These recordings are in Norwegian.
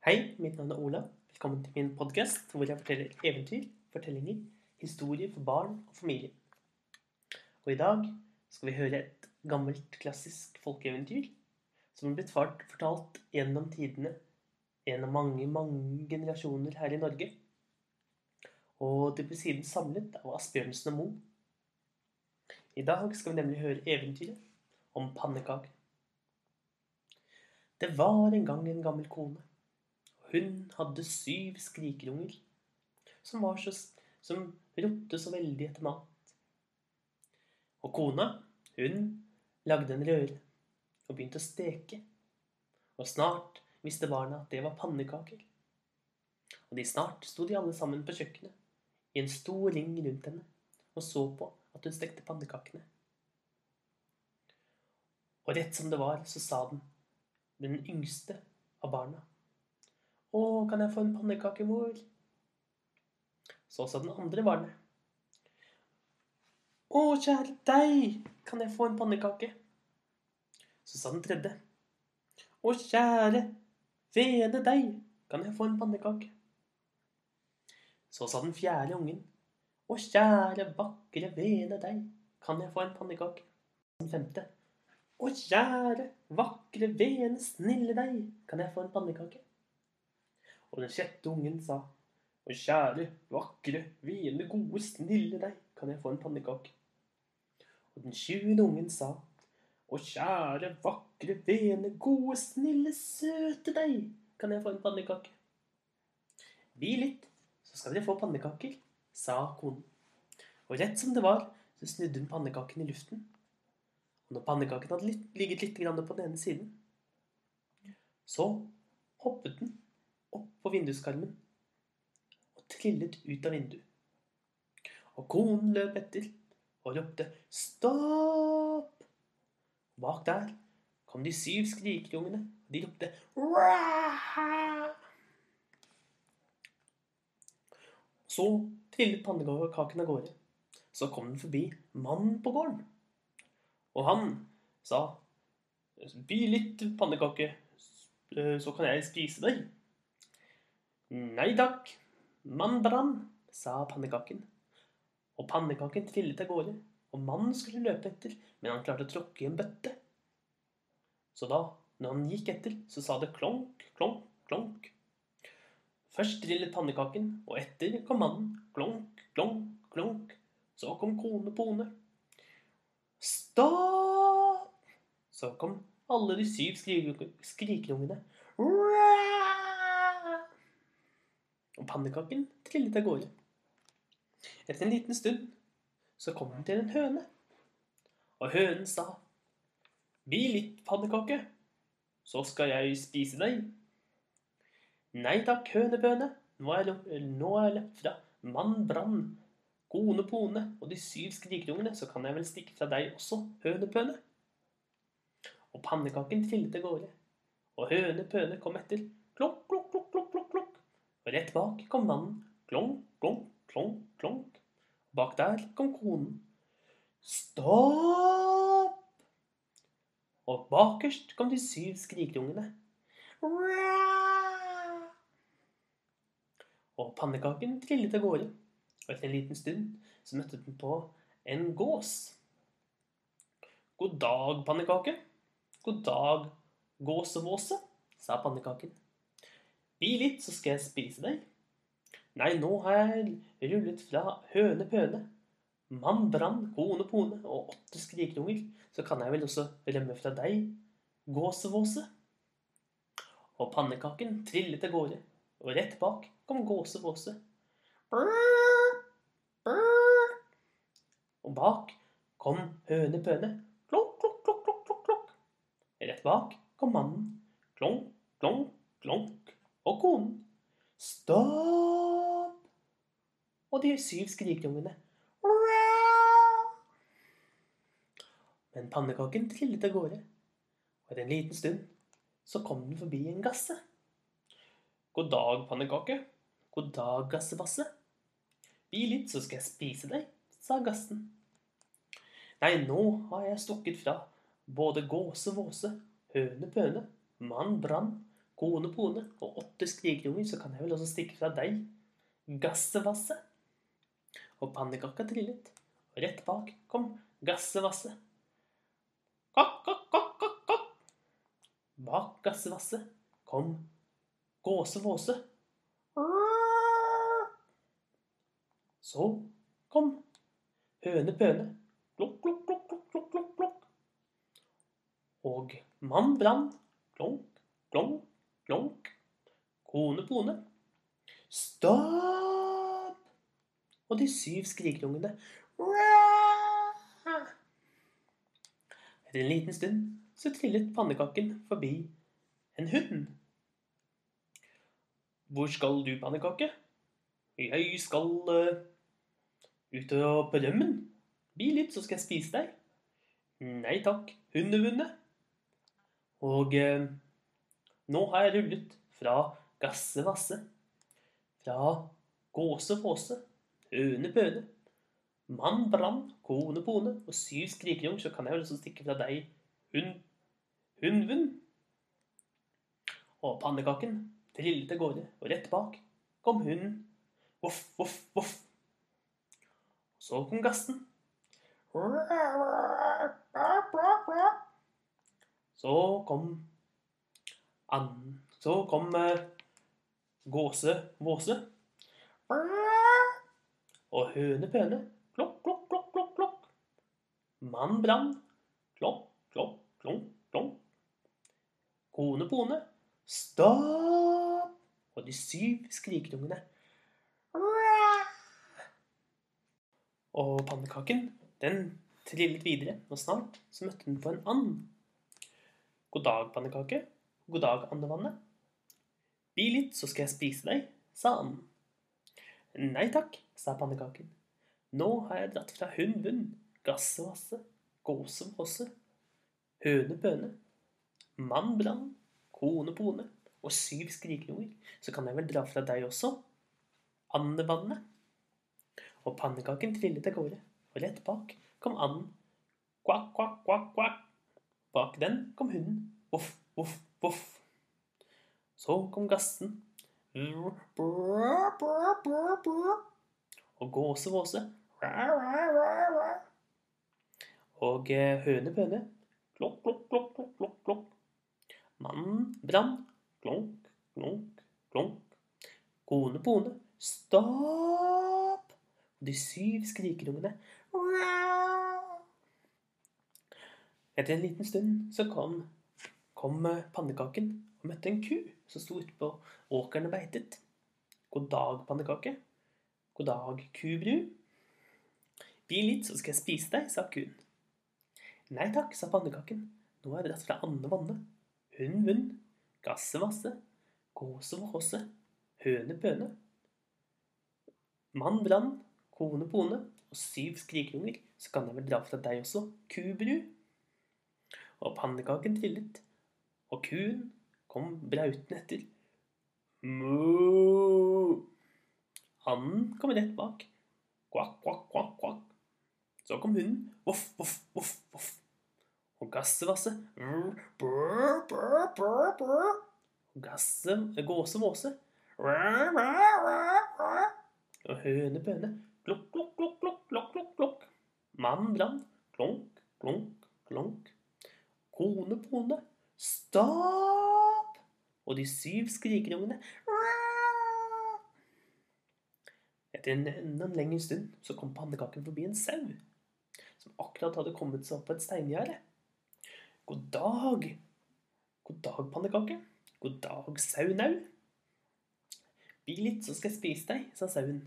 Hei, mitt navn er Ola. Velkommen til min podkast hvor jeg forteller eventyr, fortellinger, historier for barn og familie. Og i dag skal vi høre et gammelt, klassisk folkeeventyr som er blitt fortalt gjennom tidene gjennom mange, mange generasjoner her i Norge. Og det ble siden samlet av Asbjørnsen og Moe. I dag skal vi nemlig høre eventyret om pannekaker. Det var en gang en gammel kone. Hun hadde syv skrikerunger som, så, som ropte så veldig etter mat. Og kona, hun lagde en røre og begynte å steke. Og snart visste barna at det var pannekaker. Og de snart sto de alle sammen på kjøkkenet i en stor ring rundt henne og så på at hun stekte pannekakene. Og rett som det var, så sa den, den yngste av barna, å, kan jeg få en pannekake, mor? Så sa den andre barnet. Å, kjære deg, kan jeg få en pannekake? Så sa den tredje. Å, kjære vene deg, kan jeg få en pannekake? Så sa den fjerde ungen. Å, kjære vakre vene deg, kan jeg få en pannekake? Den femte. Å, kjære vakre vene snille deg, kan jeg få en pannekake? Og den sjette ungen sa, Å kjære, vakre, vene, gode, snille deg, kan jeg få en pannekake? Og den tjuende ungen sa, Å kjære, vakre, vene, gode, snille, søte deg, kan jeg få en pannekake? Bli litt, så skal dere få pannekaker, sa konen. Og rett som det var, så snudde hun pannekaken i luften. Og når pannekaken hadde ligget litt på den ene siden, så hoppet den opp på vinduskarmen og trillet ut av vinduet. Og konen løp etter og ropte 'stopp'. Bak der kom de syv skrikerungene, og de ropte 'ræææ'. Så trillet pannekaken av gårde. Så kom den forbi mannen på gården. Og han sa 'By litt pannekake, så kan jeg spise deg'. Nei takk, mannbrann, sa pannekaken. Og pannekaken trillet av gårde, og mannen skulle løpe etter, men han klarte å tråkke i en bøtte. Så da, når han gikk etter, så sa det klonk, klonk, klonk. Først trillet pannekaken, og etter kom mannen. Klonk, klonk, klonk. Så kom kone pone. Stopp! Så kom alle de syv skrikerungene. Og pannekaken trillet av gårde. Etter en liten stund så kom den til en høne. Og hønen sa, Bli litt pannekake, så skal jeg spise deg. Nei takk, hønebøne, nå er jeg løpt fra mann brann, kone pone og de syv skrikerungene, så kan jeg vel stikke fra deg også, hønepøne. Og pannekaken trillet av gårde, og hønepøne kom etter. Klokk, klokk, rett bak kom mannen. Klonk, klonk, klonk, klonk. Bak der kom konen. Stopp! Og bakerst kom de syv skrikerungene. Og pannekaken trillet av gårde. Og etter en liten stund så møtte den på en gås. God dag, pannekake. God dag, gåsevåse, sa pannekaken. Bli litt, så skal jeg spise deg. Nei, nå har jeg rullet fra høne pøne, mann brann, kone pone og åtte skrikerunger, så kan jeg vel også rømme fra deg, gåsevåse. Og pannekaken trillet av gårde, og rett bak kom gåsevåse. Og bak kom høne pøne. Klokk, klokk, klokk, klokk, klokk. Rett bak kom mannen. Klonk, klonk, klonk. Og konen. Stopp! Og de syv skrikeungene. Men pannekaken trillet av gårde, og etter en liten stund så kom den forbi en gasse. God dag, pannekake. God dag, gassebasse. Bli litt, så skal jeg spise deg, sa gassen. Nei, nå har jeg stukket fra både gåse, våse, høne, pøne, mann, brann, kone pone og åtte skrikerunger, så kan jeg vel også stikke fra deg. Gassevasse. Og pannekakka trillet, og rett bak kom Gassevasse. Kokk, kokk, kokk, kokk, kokk. Bak Gassevasse kom Gåsevåse. Så kom Høne Pøne. Klokk, klokk, klokk, klokk, klokk, klokk. Og mann brann. Klonk, klonk, klonk. Kone Pone. Stopp! Og de syv skrikerungene. Etter en liten stund så trillet pannekaken forbi en hund. Hvor skal du, pannekake? Jeg skal uh, ut og på rømmen. Bli litt, så skal jeg spise deg. Nei takk, hundehunde. Og uh, nå har jeg rullet fra Gassevasse, fra Gåse-Fåse, Høne-Pøne, Mann Brann, Kone Pone og syv skrikerung, så kan jeg vel også stikke fra deg, hund, Hundvund. Og pannekaken trillet av gårde, og rett bak kom hunden. Voff, voff, voff. Så kom gassen. Så kom and... Så kom uh, gåse Våse. Og høne Pøne. Klokk, klokk, klokk, klokk, klokk. Mann Brann. Klokk, klokk, klonk, klonk. Kone Pone. Stopp! Og de syv skrikerungene. Og pannekaken, den trillet videre, og snart så møtte den på en and. God dag, pannekake. God dag, andevannet. Bli litt, så skal jeg spise deg, sa anden. Nei takk, sa pannekaken. Nå har jeg dratt fra hund vund, gasse vasse, gåse våse, høne bøne, mann brann, kone pone og syv skrikerunger, så kan jeg vel dra fra deg også, andevannet. Og pannekaken trillet av gårde, og rett bak kom anden. Kvakk, kvakk, kvakk, kvakk. Bak den kom hunden. Voff, voff, voff. Så kom gassen. Og gåse-våse. Og eh, høne-pøne. Klokk, klokk, klokk, klokk, klokk, klokk. Mann brann. Klonk, klonk, klonk. Kone pone. Stopp! De syv skrikerungene. Etter en liten stund så kom, kom pannekaken og møtte en ku som sto ute på åkeren og beitet. God dag, pannekake. God dag, kubru. Bli litt, så skal jeg spise deg, sa kuen. Nei takk, sa pannekaken. Nå er jeg dratt fra Anne Vanne. Hun vund, gasse masse, gåse våse, høne pøne. Mann brann, kone pone og syv skrikeunger, så kan jeg vel dra fra deg også, kubru. Og pannekaken trillet, og kuen kom brautende etter. Mu! Hannen kom rett bak. Kvakk, kvakk, kvakk, kvakk. Så kom hunden. Voff, voff, voff, voff. Og gassevasse. Brr, gasse, gåse, måse. Og høne, bøne. Klokk, klokk, klokk, klokk, klokk, klokk, brann. Klonk, klonk, klonk. Kone, pone. Stopp! Og de syv skrikerungene. Etter en enda lengre stund så kom pannekaken forbi en sau, som akkurat hadde kommet seg opp på et steingjerde. God dag. God dag, pannekake. God dag, saunau. Bli litt, så skal jeg spise deg, sa sauen.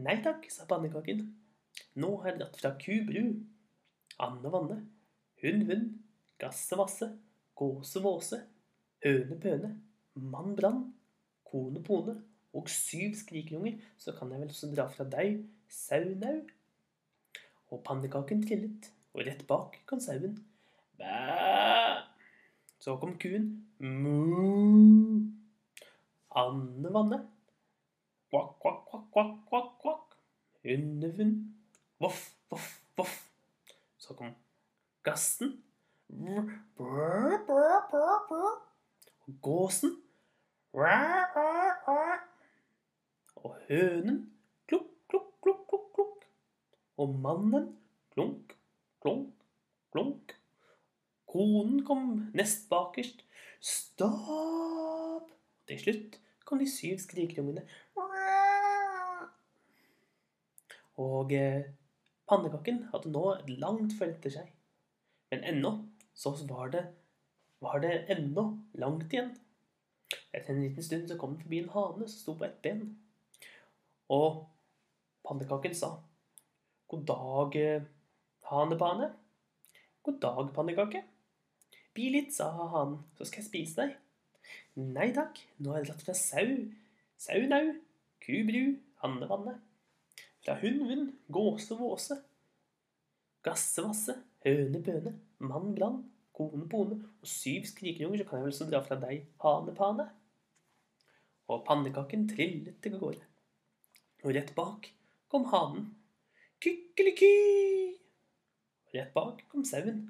Nei takk, sa pannekaken. Nå har jeg dratt fra kubru, Anne Vanne, Hun, hun. Gasse Vasse, Gåse Våse, Høne Pøne, Mann Brann, Kone Pone og syv skrikerunger, så kan jeg vel også dra fra deg, saunau. Og pannekaken trillet, og rett bak kom sauen. Bæ! Så kom kuen. Mu! Anne Vanne. Kvakk, kvakk, kvakk, kvakk, kvakk, kvakk. Hundehund. Voff, voff, voff. Så kom gassen. Brr, brr. Gåsen og hønen klukk, klukk, klukk, klukk, klukk. Og mannen klunk, klunk, klunk. Konen kom nest bakerst. Stopp! Til slutt kom de syv skrikerungene. Og pannekakken pannekaken hadde nå et langt følge etter seg. Men ennå så var det, var det ennå langt igjen. Etter en liten stund så kom det forbi en hane som sto på ett ben. Og pannekaken sa God dag, eh, hanepane. God dag, pannekake. Bi litt, sa hanen, så skal jeg spise deg. Nei takk, nå er det dratt fra sau, saunau, kubru, andevanne. Fra hund, hund, gåse, våse. Gassevasse, høne, bøne, mann, brann, kone, pone og syv skrikerunger, så kan jeg vel så dra fra deg, hanepane. Og pannekaken trillet til gårde. Og rett bak kom hanen. Kykkeliky! Og rett bak kom sauen.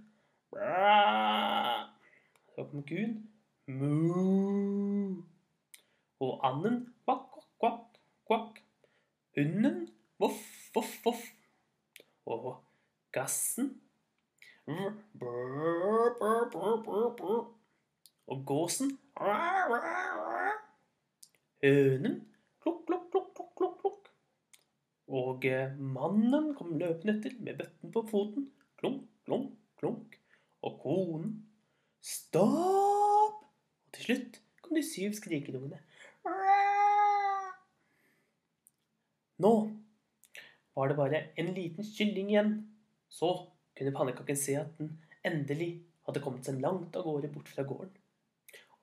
Så kom kuen. Mu. Og anden kvakk, kvakk, kvakk, kvakk. Hunden voff, voff, voff. Og gassen brr, brr. Og gåsen Hønen klukk, klukk, klukk, klukk, klukk, klukk. Og eh, mannen kom løpende etter med bøtten på foten. Klunk, klunk, klunk. Og konen Stopp! Og til slutt kom de syv skrikerungene. Nå var det bare en liten kylling igjen. Så kunne pannekaken se at den endelig hadde kommet seg langt av gårde bort fra gården.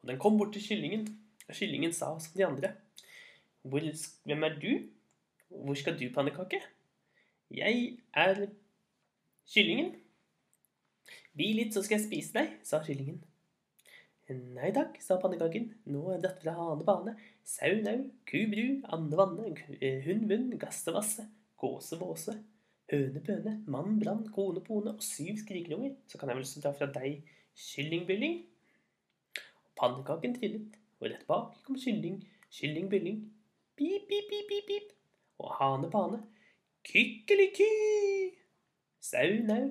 Og den kom bort til kyllingen, og kyllingen sa som de andre. Hvem er du? Hvor skal du, pannekake? Jeg er kyllingen. Bi litt, så skal jeg spise deg, sa kyllingen. Nei takk, sa pannekaken. Nå er dette fra hane bane. Sau nau, ku bru, ande vanne, hund munn, gasse vasse, gåse våse, høne pøne, mann brann, kone pone og syv skrikerunger. Så kan jeg vel dra fra deg, kyllingbylling. Pannekaken trillet, og rett bak kom kylling, kyllingbylling. Pip, pip, pip, pip, pip. Og hane pane. Kykkeliky! Sau nau.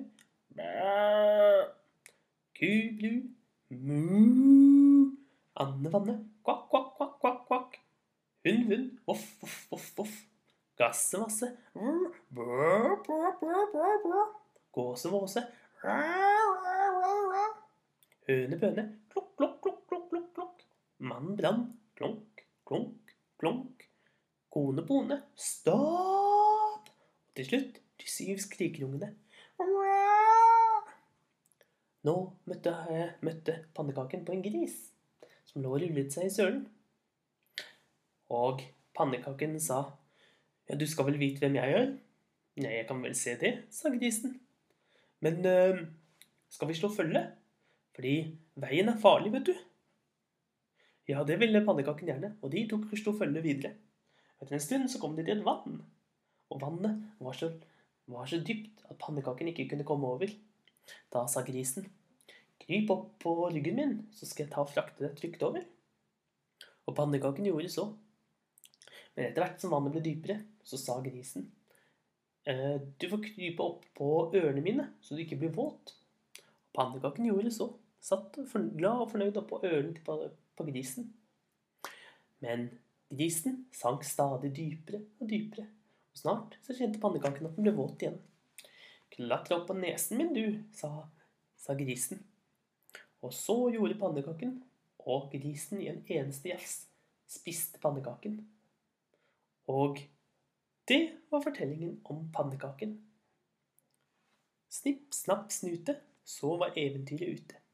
Ku blu, Mu. Anne Vanne. Kvakk, kvakk, kvakk, kvakk, kvakk. Hund, hund. Voff, voff, voff, voff. Gasse, masse. Brr, brr, Hønebøne. Klokk, klokk, klukk, klukk, klukk, klukk. Mann, brann. Klunk, klunk, klunk. Kone, bone. Stopp! Og til slutt de syv skrikerungene. Nå møtte, jeg, møtte pannekaken på en gris som lå og rullet seg i sølen. Og pannekaken sa, ja, du skal vel vite hvem jeg er? Nei, jeg kan vel se det, sa grisen. Men øh, skal vi slå følge? Fordi veien er farlig, vet du. Ja, det ville pannekaken gjerne, og de tok slo følge videre. Etter en stund så kom de til et vann, og vannet var så, var så dypt at pannekaken ikke kunne komme over. Da sa grisen, kryp opp på ryggen min, så skal jeg ta og frakte deg trygt over. Og pannekaken gjorde så. Men etter hvert som vannet ble dypere, så sa grisen, «Eh, du får krype opp på ørene mine, så du ikke blir våt. Pannekaken gjorde så, satt glad og fornøyd opp på ørene på, på grisen. Men grisen sank stadig dypere og dypere, og snart så kjente pannekaken at den ble våt igjen. Klatre opp på nesen min, du, sa, sa grisen. Og så gjorde pannekaken, og grisen i en eneste jafs spiste pannekaken. Og det var fortellingen om pannekaken. Snipp, snapp, snute, så var eventyret ute.